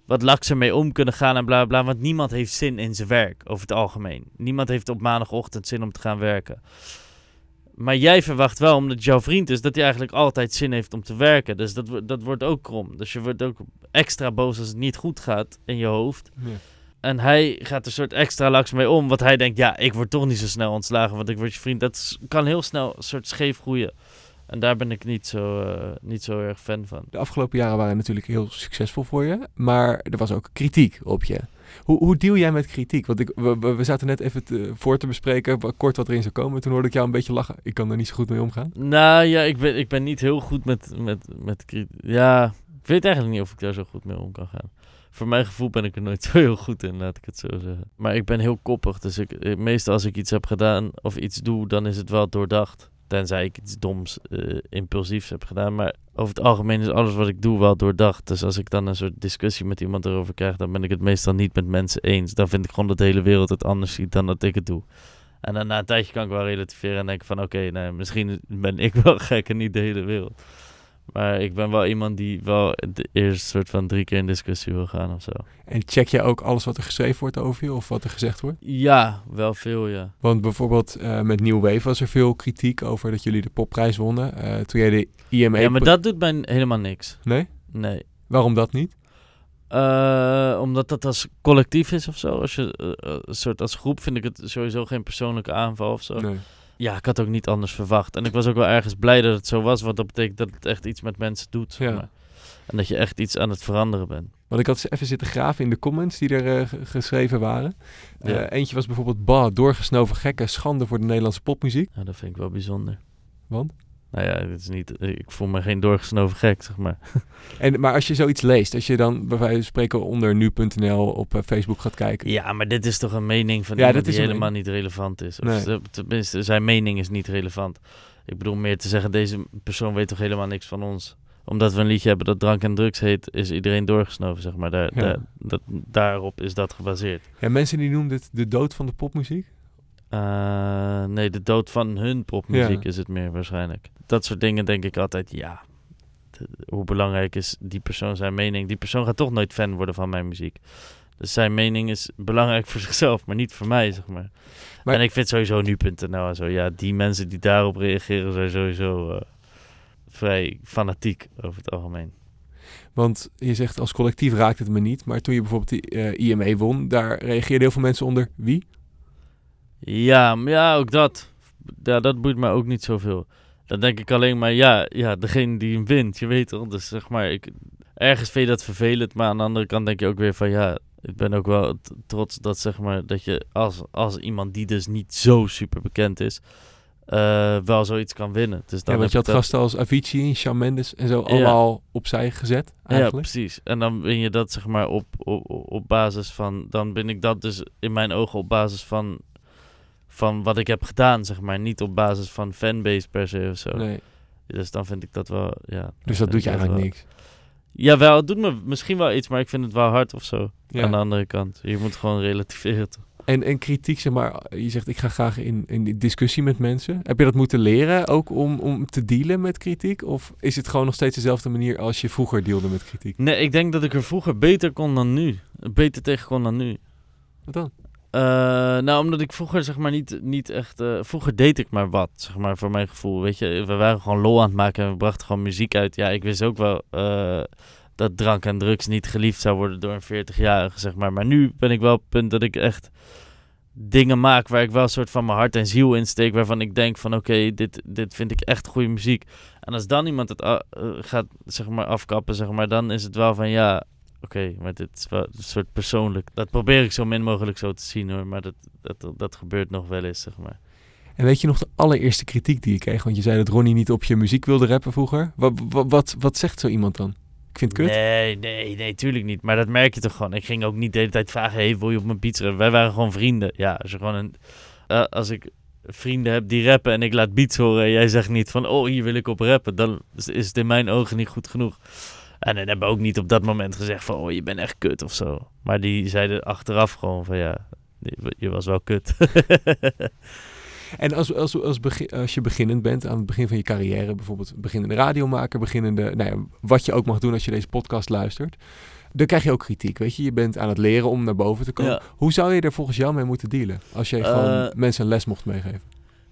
Speaker 2: wat lakser mee om kunnen gaan en bla bla. Want niemand heeft zin in zijn werk over het algemeen. Niemand heeft op maandagochtend zin om te gaan werken. Maar jij verwacht wel, omdat het jouw vriend is, dat hij eigenlijk altijd zin heeft om te werken. Dus dat, dat wordt ook krom. Dus je wordt ook extra boos als het niet goed gaat in je hoofd. En hij gaat er soort extra laks mee om. Want hij denkt, ja, ik word toch niet zo snel ontslagen, want ik word je vriend. Dat kan heel snel een soort scheef groeien. En daar ben ik niet zo, eh, niet zo erg fan van.
Speaker 1: De afgelopen jaren waren natuurlijk heel succesvol voor je, maar er was ook kritiek op je. Hoe, hoe deal jij met kritiek? Want ik, we, we- zaten net even te- voor te bespreken, kort wat erin zou komen. Toen hoorde ik jou een beetje lachen. Ik kan er niet zo goed mee omgaan.
Speaker 2: Nou ja, ik ben, ik ben niet heel goed met, met, met Ja, ik weet eigenlijk niet of ik daar zo goed mee om kan gaan. Voor mijn gevoel ben ik er nooit [laughs] zo heel goed in, laat ik het zo zeggen. Maar ik ben heel koppig, dus ik, eh, meestal als ik iets heb gedaan of iets doe, dan is het wel doordacht. Tenzij ik iets doms, eh, impulsiefs heb gedaan. Maar over het algemeen is alles wat ik doe wel doordacht. Dus als ik dan een soort discussie met iemand erover krijg, dan ben ik het meestal niet met mensen eens. Dan vind ik gewoon dat de hele wereld het anders ziet dan dat ik het doe. En dan na een tijdje kan ik wel relativeren en denken van... oké, nee, misschien ben ik wel [laughs] gek en niet de hele wereld. Maar ik ben wel iemand die wel de eerste soort van drie keer in discussie wil gaan of zo.
Speaker 1: En check je ook alles wat er geschreven wordt over je of wat er gezegd wordt?
Speaker 2: Ja, wel veel, ja.
Speaker 1: Want bijvoorbeeld eh, met New Wave was er veel kritiek over dat jullie de popprijs wonnen. Eh, toen jij de IMA...
Speaker 2: Ja, maar dat doet mij helemaal niks.
Speaker 1: Nee?
Speaker 2: Nee.
Speaker 1: Waarom dat niet?
Speaker 2: Eh, omdat dat als collectief is of zo. Als, je, een soort, als groep vind ik het sowieso geen persoonlijke aanval of zo.
Speaker 1: Nee.
Speaker 2: Ja, ik had ook niet anders verwacht. En ik was ook wel ergens blij dat het zo was. Want dat betekent dat het echt iets met mensen doet. Zeg
Speaker 1: Ja.
Speaker 2: maar. En dat je echt iets aan het veranderen bent.
Speaker 1: Want ik had even zitten graven in de comments die er eh, geschreven waren. Eh, eentje was bijvoorbeeld... Bah, doorgesnoven gekken, schande voor de Nederlandse popmuziek.
Speaker 2: Ja, dat vind ik wel bijzonder.
Speaker 1: Want?
Speaker 2: Nou ja, het is niet, ik voel me geen doorgesnoven gek, zeg maar. [laughs]
Speaker 1: En, maar als je zoiets leest, als je dan bij wijze van spreken onder nu.nl op eh, Facebook gaat kijken.
Speaker 2: Ja, maar dit is toch een mening van
Speaker 1: Ja,
Speaker 2: iemand
Speaker 1: dat
Speaker 2: die helemaal niet relevant is. Of
Speaker 1: Nee.
Speaker 2: tenminste, zijn mening is niet relevant. Ik bedoel meer te zeggen, deze persoon weet toch helemaal niks van ons. Omdat we een liedje hebben dat drank en drugs heet, is iedereen doorgesnoven, zeg maar. Daar,
Speaker 1: Ja.
Speaker 2: daar- dat, daarop is dat gebaseerd.
Speaker 1: Ja, mensen die noemden het de dood van de popmuziek.
Speaker 2: Eh, nee, de dood van hun popmuziek
Speaker 1: Ja.
Speaker 2: is het meer waarschijnlijk. Dat soort dingen denk ik altijd, ja. de- hoe belangrijk is die persoon zijn mening? Die persoon gaat toch nooit fan worden van mijn muziek. Dus zijn mening is belangrijk [laughs] voor zichzelf, maar niet voor mij, zeg maar.
Speaker 1: Maar-
Speaker 2: en ik vind sowieso nu.nl en zo, ja, die mensen die daarop reageren zijn sowieso eh, vrij fanatiek over het algemeen.
Speaker 1: Want je zegt als collectief raakt het me niet. Maar toen je bijvoorbeeld die eh, IME won, daar reageerden heel veel mensen onder. Wie?
Speaker 2: Ja, maar ja, ook dat. Ja, dat boeit mij ook niet zoveel. Dan denk ik alleen maar, ja, ja, degene die hem wint, je weet toch. Dus zeg maar, ik, ergens vind je dat vervelend, maar aan de andere kant denk je ook weer van, ja, ik ben ook wel trots dat zeg maar, dat je als, als iemand die dus niet zo super bekend is, eh, wel zoiets kan winnen. Dus dan
Speaker 1: Ja, want je had
Speaker 2: dat-
Speaker 1: gasten als Avicii en Shawn Mendes en zo
Speaker 2: Ja.
Speaker 1: allemaal opzij gezet
Speaker 2: Ja,
Speaker 1: eigenlijk.
Speaker 2: precies. En dan ben je dat zeg maar op, op, op basis van, dan ben ik dat dus in mijn ogen op basis van, van wat ik heb gedaan, zeg maar. Niet op basis van fanbase per se of zo.
Speaker 1: nee.
Speaker 2: Dus dan vind ik dat wel, ja.
Speaker 1: Dus dat doet je eigenlijk
Speaker 2: wel-
Speaker 1: niks.
Speaker 2: Jawel, het doet me misschien wel iets, maar ik vind het wel hard of zo.
Speaker 1: Ja.
Speaker 2: Aan de andere kant. Je moet gewoon relativeren. toch?
Speaker 1: En, en kritiek, zeg maar, je zegt ik ga graag in, in discussie met mensen. Heb je dat moeten leren ook om, om te dealen met kritiek? Of is het gewoon nog steeds dezelfde manier als je vroeger dealde met kritiek?
Speaker 2: Nee, ik denk dat ik er vroeger beter kon dan nu. Beter tegen kon dan nu.
Speaker 1: Wat dan?
Speaker 2: Eh, nou, omdat ik vroeger zeg maar niet, niet echt... eh, vroeger deed ik maar wat, zeg maar, voor mijn gevoel. Weet je, we waren gewoon lol aan het maken en we brachten gewoon muziek uit. Ja, ik wist ook wel eh, dat drank en drugs niet geliefd zou worden door een 40-jarige, zeg maar. Maar nu ben ik wel op het punt dat ik echt dingen maak waar ik wel een soort van mijn hart en ziel in steek. Waarvan ik denk van, oké, dit, dit vind ik echt goede muziek. En als dan iemand het gaat, zeg maar, afkappen, zeg maar, dan is het wel van, ja... Oké, maar dit is wel een soort persoonlijk. Dat probeer ik zo min mogelijk zo te zien hoor. Maar dat, dat, dat gebeurt nog wel eens, zeg maar.
Speaker 1: En weet je nog de allereerste kritiek die je kreeg? Want je zei dat Ronnie niet op je muziek wilde rappen vroeger. Wat, wat, wat, wat zegt zo iemand dan? Ik vind het kut.
Speaker 2: Nee, nee, nee, tuurlijk niet. Maar dat merk je toch gewoon. Ik ging ook niet de hele tijd vragen: hey, wil je op mijn beats rappen? Wij waren gewoon vrienden. Ja, als je gewoon een. eh, als ik vrienden heb die rappen en ik laat beats horen en jij zegt niet van: oh, hier wil ik op rappen, dan is is het in mijn ogen niet goed genoeg. En dan hebben we ook niet op dat moment gezegd van: oh, je bent echt kut of zo. Maar die zeiden achteraf gewoon van: ja, je- was wel kut. [laughs]
Speaker 1: En als, als, als, begin, als je beginnend bent aan het begin van je carrière, bijvoorbeeld beginnende radiomaker, beginnende, nou ja, wat je ook mag doen als je deze podcast luistert, dan krijg je ook kritiek. Weet je, je bent aan het leren om naar boven te komen.
Speaker 2: Ja.
Speaker 1: Hoe zou je er volgens jou mee moeten dealen als je gewoon
Speaker 2: Eh,
Speaker 1: mensen een les mocht meegeven?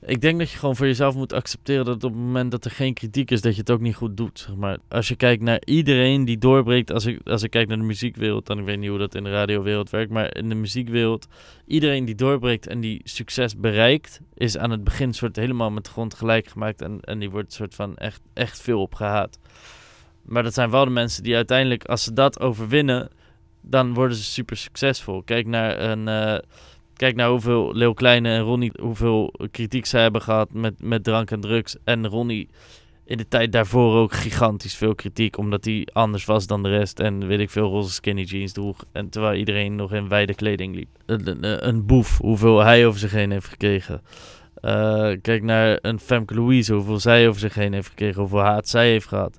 Speaker 2: Ik denk dat je gewoon voor jezelf moet accepteren dat op het moment dat er geen kritiek is, dat je het ook niet goed doet. Zeg maar. Als je kijkt naar iedereen die doorbreekt, als ik, als ik kijk naar de muziekwereld, dan ik weet niet hoe dat in de radiowereld werkt, maar in de muziekwereld, iedereen die doorbreekt en die succes bereikt, is aan het begin soort helemaal met de grond gelijk gemaakt en, en die wordt soort van echt, echt veel opgehaat. Maar dat zijn wel de mensen die uiteindelijk, als ze dat overwinnen, dan worden ze super succesvol. Kijk naar een... eh, Kijk naar hoeveel Leeuw Kleine en Ronnie, hoeveel kritiek zij hebben gehad met, met drank en drugs. En Ronnie in de tijd daarvoor ook gigantisch veel kritiek, omdat hij anders was dan de rest. En weet ik veel, roze skinny jeans droeg. En terwijl iedereen nog in wijde kleding liep. Een, boef, hoeveel hij over zich heen heeft gekregen. Eh, kijk naar een Femke Louise, hoeveel zij over zich heen heeft gekregen, hoeveel haat zij heeft gehad.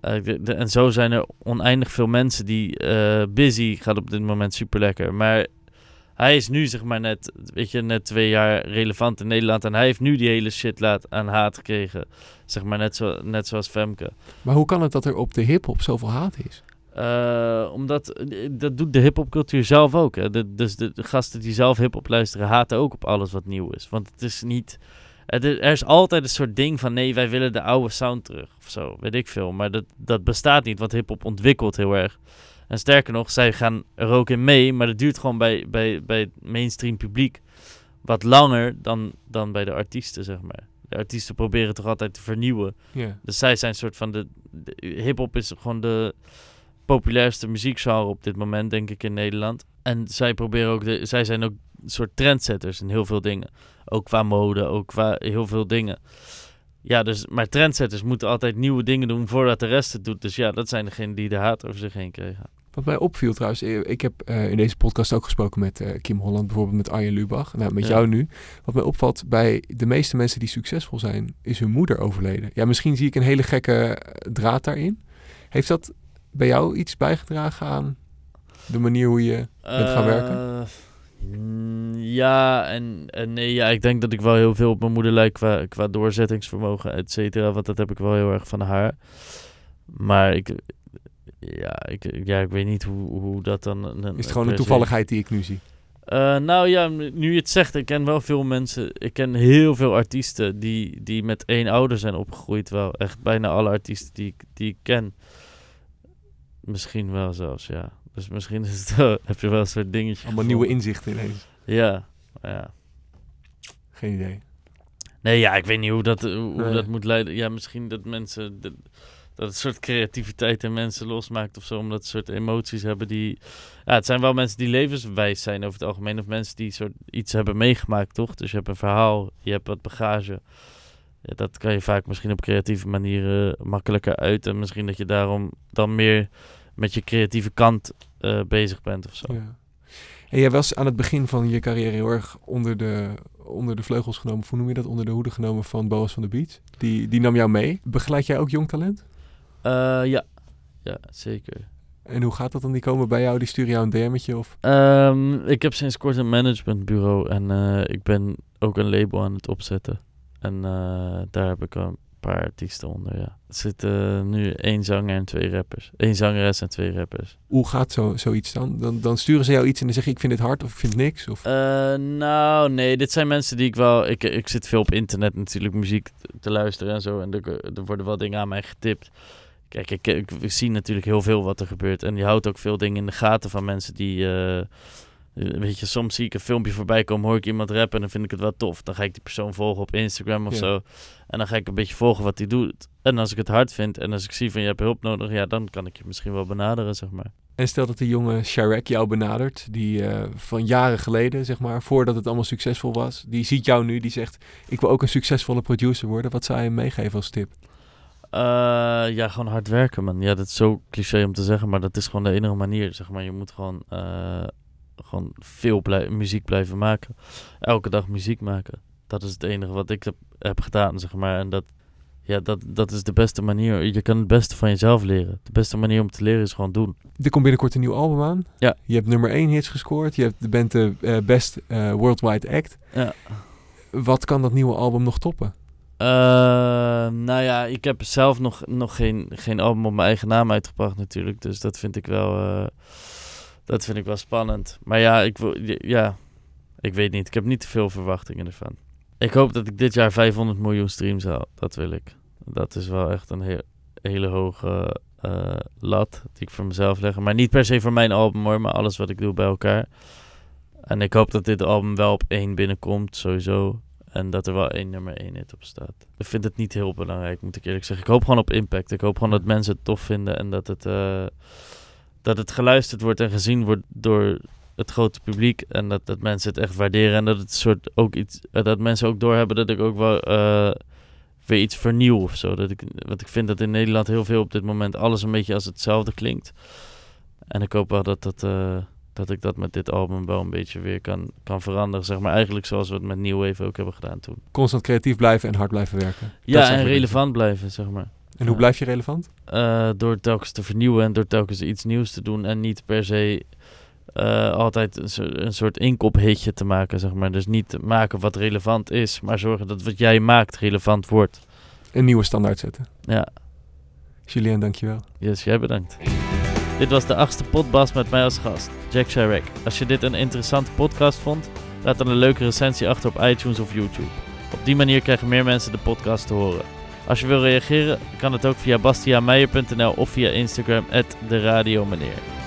Speaker 2: Eh, en zo zijn er oneindig veel mensen die... eh, Busy gaat op dit moment super lekker, maar hij is nu zeg maar net, weet je, net twee jaar relevant in Nederland. En hij heeft nu die hele shit laat aan haat gekregen. Zeg maar net, zo, net zoals Femke.
Speaker 1: Maar hoe kan het dat er op de hip-hop zoveel haat is?
Speaker 2: Eh, omdat eh, dat doet de hip-hopcultuur zelf ook. Hè. De, dus de, de gasten die zelf hip-hop luisteren, haten ook op alles wat nieuw is. Want het is niet. Het is- er is altijd een soort ding van nee, wij willen de oude sound terug of zo, weet ik veel. Maar dat, dat bestaat niet, want hip-hop ontwikkelt heel erg. En sterker nog, zij gaan er ook in mee, maar dat duurt gewoon bij, bij, bij het mainstream publiek wat langer dan, dan bij de artiesten, zeg maar. De artiesten proberen toch altijd te vernieuwen.
Speaker 1: Ja.
Speaker 2: Dus zij zijn een soort van de, de hip-hop is gewoon de populairste muziekgenre op dit moment, denk ik, in Nederland. En zij proberen ook, de, zij zijn ook een soort trendsetters in heel veel dingen. Ook qua mode, ook qua heel veel dingen. Ja, dus, maar trendsetters moeten altijd nieuwe dingen doen voordat de rest het doet. Dus ja, dat zijn degenen die de haat over zich heen kregen.
Speaker 1: Wat mij opviel trouwens, eh, ik heb eh, in deze podcast ook gesproken met eh, Kim Holland, bijvoorbeeld met Arjen Lubach, nou, met
Speaker 2: Ja.
Speaker 1: jou nu. Wat mij opvalt bij de meeste mensen die succesvol zijn, is hun moeder overleden. Ja, misschien zie ik een hele gekke draad daarin. Heeft dat bij jou iets bijgedragen aan de manier hoe je bent gaan werken?
Speaker 2: Mm, ja en, en nee. Ja, ik denk dat ik wel heel veel op mijn moeder lijk qua, qua doorzettingsvermogen, et cetera. Want dat heb ik wel heel erg van haar. Maar ik, ja, ik, ja, ik weet niet hoe, hoe dat dan... een-
Speaker 1: Is het gewoon een toevalligheid die ik nu zie?
Speaker 2: Eh, nou ja, nu je het zegt, ik ken wel veel mensen. Ik ken heel veel artiesten die, die met één ouder zijn opgegroeid. Wel echt bijna alle artiesten die, ik- die ik ken. Misschien wel zelfs, ja. Dus misschien is het [laughs] heb je wel een soort dingetje.
Speaker 1: Allemaal nieuwe inzichten ineens.
Speaker 2: Ja, ja.
Speaker 1: Geen idee.
Speaker 2: Nee, ja, ik weet niet hoe dat, hoe, hoe
Speaker 1: Nee.
Speaker 2: dat moet leiden. Ja, misschien dat mensen... Dat, dat het soort creativiteit in mensen losmaakt of zo. Omdat ze soort emoties hebben die... Ja, het zijn wel mensen die levenswijs zijn over het algemeen. Of mensen die soort iets hebben meegemaakt, toch? Dus je hebt een verhaal, je hebt wat bagage. Dat kan je vaak misschien op creatieve manieren makkelijker uit. En misschien dat je daarom dan meer met je creatieve kant eh, bezig bent of zo.
Speaker 1: Ja. En jij was aan het begin van je carrière heel erg onder de, onder de vleugels genomen. Hoe noem je dat? Onder de hoede genomen van Boas van de Beach. Die, die nam jou mee. Begeleid jij ook jong talent?
Speaker 2: Eh, ja. ja, zeker.
Speaker 1: En hoe gaat dat dan? Die komen bij jou, die sturen jou een DM'tje of...
Speaker 2: Ehm, ik heb sinds kort een managementbureau en eh, ik ben ook een label aan het opzetten. En eh, daar heb ik een paar artiesten onder, ja. Er zitten nu één zanger en twee rappers. Eén zangeres en twee rappers.
Speaker 1: Hoe gaat zo, zoiets dan? dan? Dan sturen ze jou iets en dan zeg je ik vind dit hard of ik vind niks. Of...
Speaker 2: Nou, nee, dit zijn mensen die ik wel... Ik, ik zit veel op internet natuurlijk muziek te luisteren en zo. En er, er worden wel dingen aan mij getipt. Kijk, ik, ik, ik zie natuurlijk heel veel wat er gebeurt. En je houdt ook veel dingen in de gaten van mensen die... eh, weet je, soms zie ik een filmpje voorbij komen, hoor ik iemand rappen en dan vind ik het wel tof. Dan ga ik die persoon volgen op Instagram of
Speaker 1: Ja.
Speaker 2: zo. En dan ga ik een beetje volgen wat hij doet. En als ik het hard vind en als ik zie van je hebt hulp nodig, ja, dan kan ik je misschien wel benaderen, zeg maar.
Speaker 1: En stel dat de jonge Sharek jou benadert, die eh, van jaren geleden, zeg maar, voordat het allemaal succesvol was, die ziet jou nu, die zegt, ik wil ook een succesvolle producer worden. Wat zou je hem meegeven als tip?
Speaker 2: Eh, ja, gewoon hard werken, man. Ja, dat is zo cliché om te zeggen, maar dat is gewoon de enige manier, zeg maar. Je moet gewoon, eh, gewoon veel blij- muziek blijven maken. Elke dag muziek maken. Dat is het enige wat ik heb, heb gedaan, zeg maar. En dat, ja, dat, dat is de beste manier. Je kan het beste van jezelf leren. De beste manier om te leren is gewoon doen.
Speaker 1: Er komt binnenkort een nieuw album aan.
Speaker 2: Ja.
Speaker 1: Je hebt nummer 1 hits gescoord. Je hebt, bent de eh, best worldwide act.
Speaker 2: Ja.
Speaker 1: Wat kan dat nieuwe album nog toppen?
Speaker 2: Eh, nou ja, ik heb zelf nog, nog geen, geen album op mijn eigen naam uitgebracht natuurlijk. Dus dat vind ik wel, eh, dat vind ik wel spannend. Maar ja ik, ja, ik weet niet. Ik heb niet te veel verwachtingen ervan. Ik hoop dat ik dit jaar 500 miljoen streams haal. Dat wil ik. Dat is wel echt een hele hoge eh, lat die ik voor mezelf leg. Maar niet per se voor mijn album hoor, maar alles wat ik doe bij elkaar. En ik hoop dat dit album wel op één binnenkomt, sowieso. En dat er wel één nummer één hit op staat. Ik vind het niet heel belangrijk, moet ik eerlijk zeggen. Ik hoop gewoon op impact. Ik hoop gewoon dat mensen het tof vinden en dat het, eh, dat het geluisterd wordt en gezien wordt door het grote publiek. En dat, dat mensen het echt waarderen. En dat het soort ook iets. eh, dat mensen ook doorhebben dat ik ook wel eh, weer iets vernieuw of zo. Dat ik, want ik vind dat in Nederland heel veel op dit moment alles een beetje als hetzelfde klinkt. En ik hoop wel dat dat. Dat ik dat met dit album wel een beetje weer kan, kan veranderen. Zeg maar eigenlijk zoals we het met New Wave ook hebben gedaan toen.
Speaker 1: Constant creatief blijven en hard blijven werken.
Speaker 2: Ja, en relevant blijven, zeg maar.
Speaker 1: En hoe blijf je relevant?
Speaker 2: Eh, door telkens te vernieuwen en door telkens iets nieuws te doen. En niet per se eh, altijd een, so- een soort inkop-hitje te maken, zeg maar. Dus niet maken wat relevant is, maar zorgen dat wat jij maakt relevant wordt.
Speaker 1: Een nieuwe standaard zetten.
Speaker 2: Ja,
Speaker 1: Julien, dankjewel.
Speaker 2: yes, jij bedankt. Dit was de achtste potbas met mij als gast, Jack Sharek. Als je dit een interessante podcast vond, laat dan een leuke recensie achter op iTunes of YouTube. Op die manier krijgen meer mensen de podcast te horen. Als je wil reageren, kan het ook via bastiaanmeijer.nl of via Instagram, de Radio Meneer.